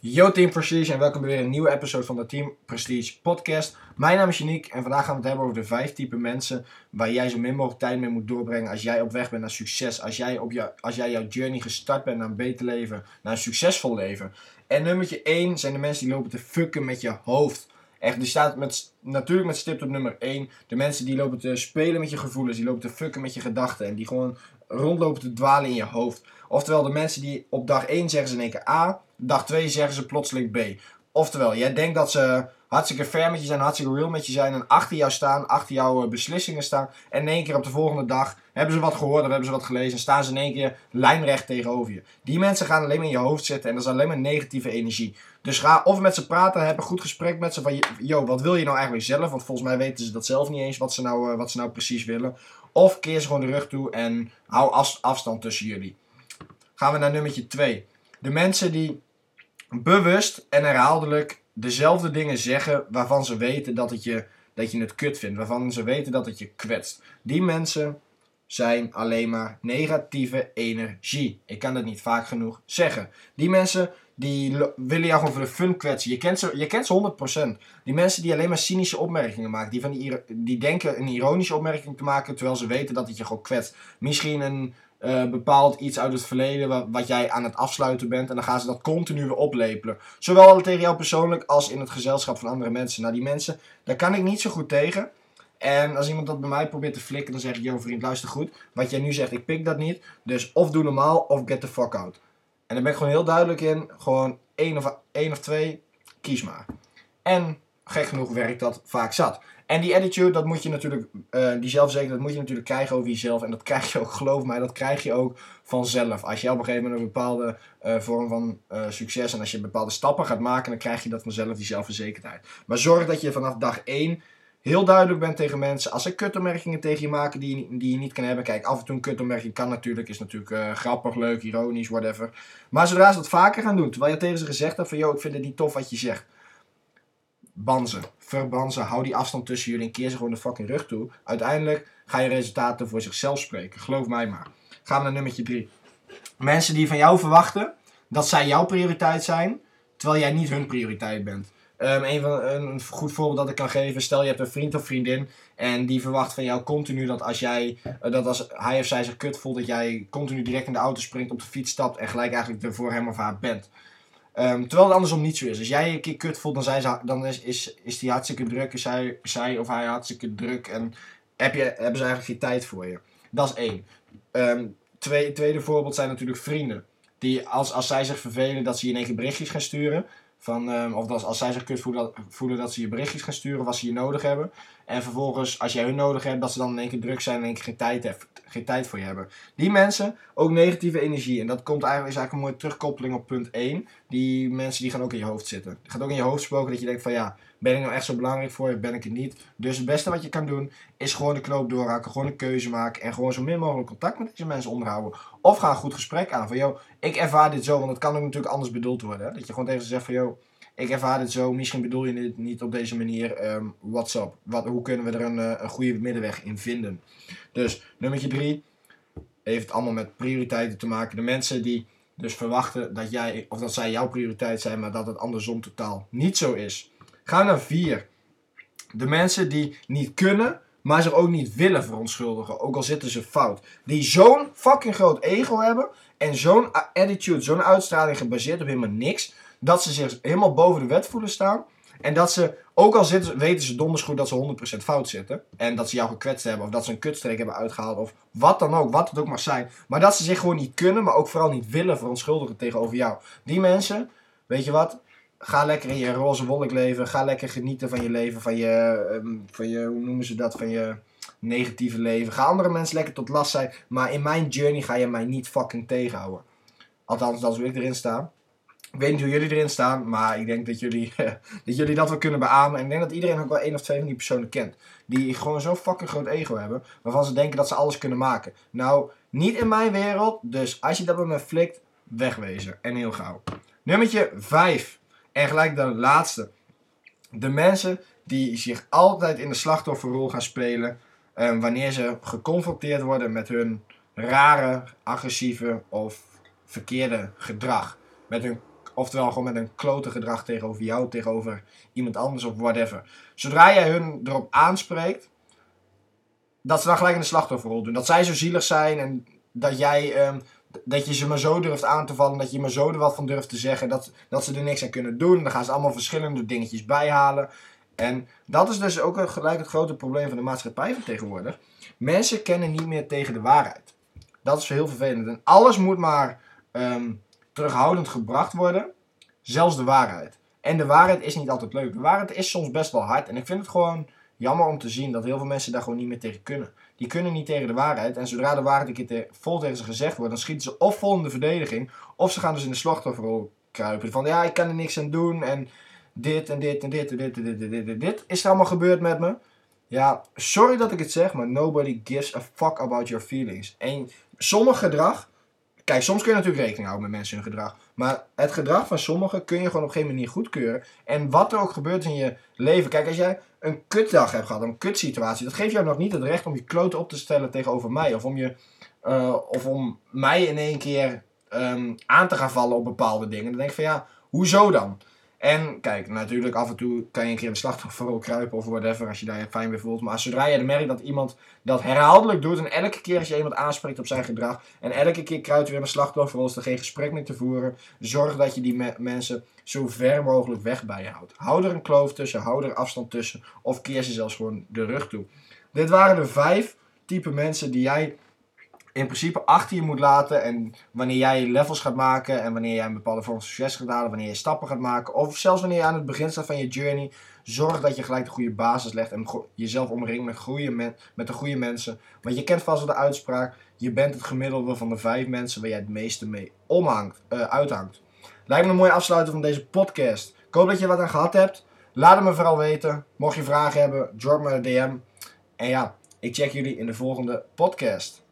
Yo Team Prestige en welkom bij weer een nieuwe episode van de Team Prestige podcast. Mijn naam is Uniek en vandaag gaan we het hebben over de vijf type mensen waar jij zo min mogelijk tijd mee moet doorbrengen als jij op weg bent naar succes. Als jij, op jou, als jij jouw journey gestart bent naar een beter leven, naar een succesvol leven. En nummertje 1 zijn de mensen die lopen te fucken met je hoofd. Echt, die staat met, natuurlijk met stip op nummer 1. De mensen die lopen te spelen met je gevoelens, die lopen te fucken met je gedachten en die gewoon rondlopen te dwalen in je hoofd. Oftewel, de mensen die op dag 1 zeggen ze in één keer A, dag 2 zeggen ze plotseling B. Oftewel, jij denkt dat ze hartstikke fair met je zijn, hartstikke real met je zijn en achter jou staan, achter jouw eh, beslissingen staan. En in één keer op de volgende dag hebben ze wat gehoord of hebben ze wat gelezen en staan ze in één keer lijnrecht tegenover je. Die mensen gaan alleen maar in je hoofd zitten en dat is alleen maar negatieve energie. Dus ga of met ze praten, heb een goed gesprek met ze van, yo, wat wil je nou eigenlijk zelf? Want volgens mij weten ze dat zelf niet eens, wat ze nou, uh, wat ze nou precies willen. Of keer ze gewoon de rug toe en hou afstand tussen jullie. Gaan we naar nummertje 2. De mensen die bewust en herhaaldelijk dezelfde dingen zeggen waarvan ze weten dat, het je, dat je het kut vindt. Waarvan ze weten dat het je kwetst. Die mensen zijn alleen maar negatieve energie. Ik kan dat niet vaak genoeg zeggen. Die mensen die willen jou gewoon voor de fun kwetsen. Je kent ze, je kent ze 100%. Die mensen die alleen maar cynische opmerkingen maken. Die, van die, die denken een ironische opmerking te maken terwijl ze weten dat het je gewoon kwetst. Misschien een uh, bepaald iets uit het verleden wat, wat, jij aan het afsluiten bent. En dan gaan ze dat continu weer oplepelen. Zowel tegen jou persoonlijk als in het gezelschap van andere mensen. Nou, die mensen, daar kan ik niet zo goed tegen. En als iemand dat bij mij probeert te flikken, dan zeg ik: Yo, vriend, luister goed. Wat jij nu zegt, ik pik dat niet. Dus of doe normaal of get the fuck out. En daar ben ik gewoon heel duidelijk in. Gewoon één of, één of twee, kies maar. En gek genoeg werkt dat vaak zat. En die attitude, dat moet je natuurlijk, uh, die zelfzekerheid, dat moet je natuurlijk krijgen over jezelf. En dat krijg je ook, geloof mij, dat krijg je ook vanzelf. Als je op een gegeven moment een bepaalde uh, vorm van uh, succes en als je bepaalde stappen gaat maken, dan krijg je dat vanzelf, die zelfverzekerdheid. Maar zorg dat je vanaf dag 1 heel duidelijk bent tegen mensen. Als ze kutopmerkingen tegen je maken die, je, die je niet kan hebben. Kijk, af en toe een kutopmerking kan natuurlijk. Is natuurlijk grappig, leuk, ironisch, whatever. Maar zodra ze dat vaker gaan doen, terwijl je tegen ze gezegd hebt van... Yo, ik vind het niet tof wat je zegt ban ze. Verban ze. Hou die afstand tussen jullie en keer ze gewoon de fucking rug toe. Uiteindelijk ga je resultaten voor zichzelf spreken. Geloof mij maar. Gaan we naar nummertje 3. Mensen die van jou verwachten dat zij jouw prioriteit zijn, terwijl jij niet hun prioriteit bent. Um, een, van, een goed voorbeeld dat ik kan geven. Stel je hebt een vriend of vriendin en die verwacht van jou continu dat als jij, uh, dat als hij of zij zich kut voelt, dat jij continu direct in de auto springt, op de fiets stapt en gelijk eigenlijk er voor hem of haar bent. Um, terwijl het andersom niet zo is. Als jij een keer kut voelt, dan, zijn ze, dan is, is, is die hartstikke druk. Is zij, zij of hij hartstikke druk. En heb je, hebben ze eigenlijk geen tijd voor je. Dat is één. Um, twee, tweede voorbeeld zijn natuurlijk vrienden. Die als, als zij zich vervelen, dat ze je in één keer berichtjes gaan sturen. Van, um, of als, als zij zich kut voelen dat, voelen dat ze je berichtjes gaan sturen, wat ze je nodig hebben. En vervolgens, als jij hun nodig hebt, dat ze dan in één keer druk zijn en in één keer geen tijd, geen tijd voor je hebben. Die mensen, ook negatieve energie. En dat komt eigenlijk, is eigenlijk een mooie terugkoppeling op punt 1. Die mensen die gaan ook in je hoofd zitten. Het gaat ook in je hoofd spoken dat je denkt van ja, ben ik nou echt zo belangrijk voor je, ben ik het niet. Dus het beste wat je kan doen, is gewoon de knoop doorhaken, gewoon een keuze maken. En gewoon zo min mogelijk contact met deze mensen onderhouden. Of ga een goed gesprek aan van joh, ik ervaar dit zo, want het kan ook natuurlijk anders bedoeld worden. Hè? Dat je gewoon tegen ze zegt van joh, ik ervaar dit zo, misschien bedoel je het niet op deze manier. Um, what's up? Wat, hoe kunnen we er een, eh, een goede middenweg in vinden? Dus nummertje drie heeft allemaal met prioriteiten te maken. De mensen die dus verwachten dat jij, of dat zij jouw prioriteit zijn, maar dat het andersom totaal niet zo is. Ga naar vier. De mensen die niet kunnen, maar zich ook niet willen verontschuldigen, ook al zitten ze fout. Die zo'n fucking groot ego hebben en zo'n attitude, zo'n uitstraling gebaseerd op helemaal niks dat ze zich helemaal boven de wet voelen staan. En dat ze, ook al zitten, weten ze donders goed dat ze 100% fout zitten. En dat ze jou gekwetst hebben. Of dat ze een kutstreek hebben uitgehaald. Of wat dan ook. Wat het ook mag zijn. Maar dat ze zich gewoon niet kunnen. Maar ook vooral niet willen verontschuldigen tegenover jou. Die mensen, weet je wat? Ga lekker in je roze wolk leven. Ga lekker genieten van je leven. Van je, ehm, van je hoe noemen ze dat? Van je negatieve leven. Ga andere mensen lekker tot last zijn. Maar in mijn journey ga je mij niet fucking tegenhouden. Althans, dat is ik erin sta. Ik weet niet hoe jullie erin staan, maar ik denk dat jullie, dat jullie dat wel kunnen beamen. En ik denk dat iedereen ook wel één of twee van die personen kent. Die gewoon zo'n fucking groot ego hebben, waarvan ze denken dat ze alles kunnen maken. Nou, niet in mijn wereld, dus als je dat met me flikt, wegwezen. En heel gauw. Nummertje 5. En gelijk de laatste. De mensen die zich altijd in de slachtofferrol gaan spelen. Um, wanneer ze geconfronteerd worden met hun rare, agressieve of verkeerde gedrag. Met hun Oftewel gewoon met een klote gedrag tegenover jou, tegenover iemand anders of whatever. Zodra jij hun erop aanspreekt, dat ze dan gelijk in de slachtofferrol doen. Dat zij zo zielig zijn en dat jij... ehm, dat je ze maar zo durft aan te vallen, dat je maar zo er wat van durft te zeggen, dat, dat ze er niks aan kunnen doen. Dan gaan ze allemaal verschillende dingetjes bijhalen. En dat is dus ook gelijk het grote probleem van de maatschappij van tegenwoordig. Mensen kennen niet meer tegen de waarheid. Dat is heel vervelend. En alles moet maar ehm, terughoudend gebracht worden. Zelfs de waarheid. En de waarheid is niet altijd leuk. De waarheid is soms best wel hard. En ik vind het gewoon jammer om te zien dat heel veel mensen daar gewoon niet meer tegen kunnen. Die kunnen niet tegen de waarheid. En zodra de waarheid een keer te- vol tegen ze gezegd wordt, dan schieten ze of vol in de verdediging. Of ze gaan dus in de slachtofferrol kruipen. Van ja, ik kan er niks aan doen. En dit en dit en dit en dit en dit en dit en dit is er allemaal gebeurd met me. Ja, sorry dat ik het zeg, maar nobody gives a fuck about your feelings. En sommig gedrag. Kijk, soms kun je natuurlijk rekening houden met mensen hun gedrag. Maar het gedrag van sommigen kun je gewoon op een gegeven moment niet goedkeuren. En wat er ook gebeurt in je leven. Kijk, als jij een kutdag hebt gehad, een kutsituatie. Dat geeft jou nog niet het recht om je kloten op te stellen tegenover mij. Of om, je, eh, of om mij in één keer ehm, aan te gaan vallen op bepaalde dingen. Dan denk ik van ja, hoezo dan? En kijk, natuurlijk af en toe kan je een keer in de slachtofferrol kruipen of whatever als je daar fijn bij voelt. Maar zodra je merkt dat iemand dat herhaaldelijk doet en elke keer als je iemand aanspreekt op zijn gedrag en elke keer kruipt weer een slachtofferrol is er geen gesprek meer te voeren. Zorg dat je die me- mensen zo ver mogelijk weg bij je houdt. Hou er een kloof tussen, hou er afstand tussen of keer ze zelfs gewoon de rug toe. Dit waren de vijf type mensen die jij in principe achter je moet laten. En wanneer jij levels gaat maken en wanneer jij een bepaalde vorm van succes gaat halen, wanneer je stappen gaat maken, of zelfs wanneer je aan het begin staat van je journey, zorg dat je gelijk de goede basis legt en jezelf omringt met, goede met de goede mensen. Want je kent vast wel de uitspraak: je bent het gemiddelde van de vijf mensen waar jij het meeste mee omhangt, eh, uithangt. Lijkt me een mooie afsluiter van deze podcast. Ik hoop dat je wat aan gehad hebt. Laat het me vooral weten. Mocht je vragen hebben, drop me een DM. En ja, ik check jullie in de volgende podcast.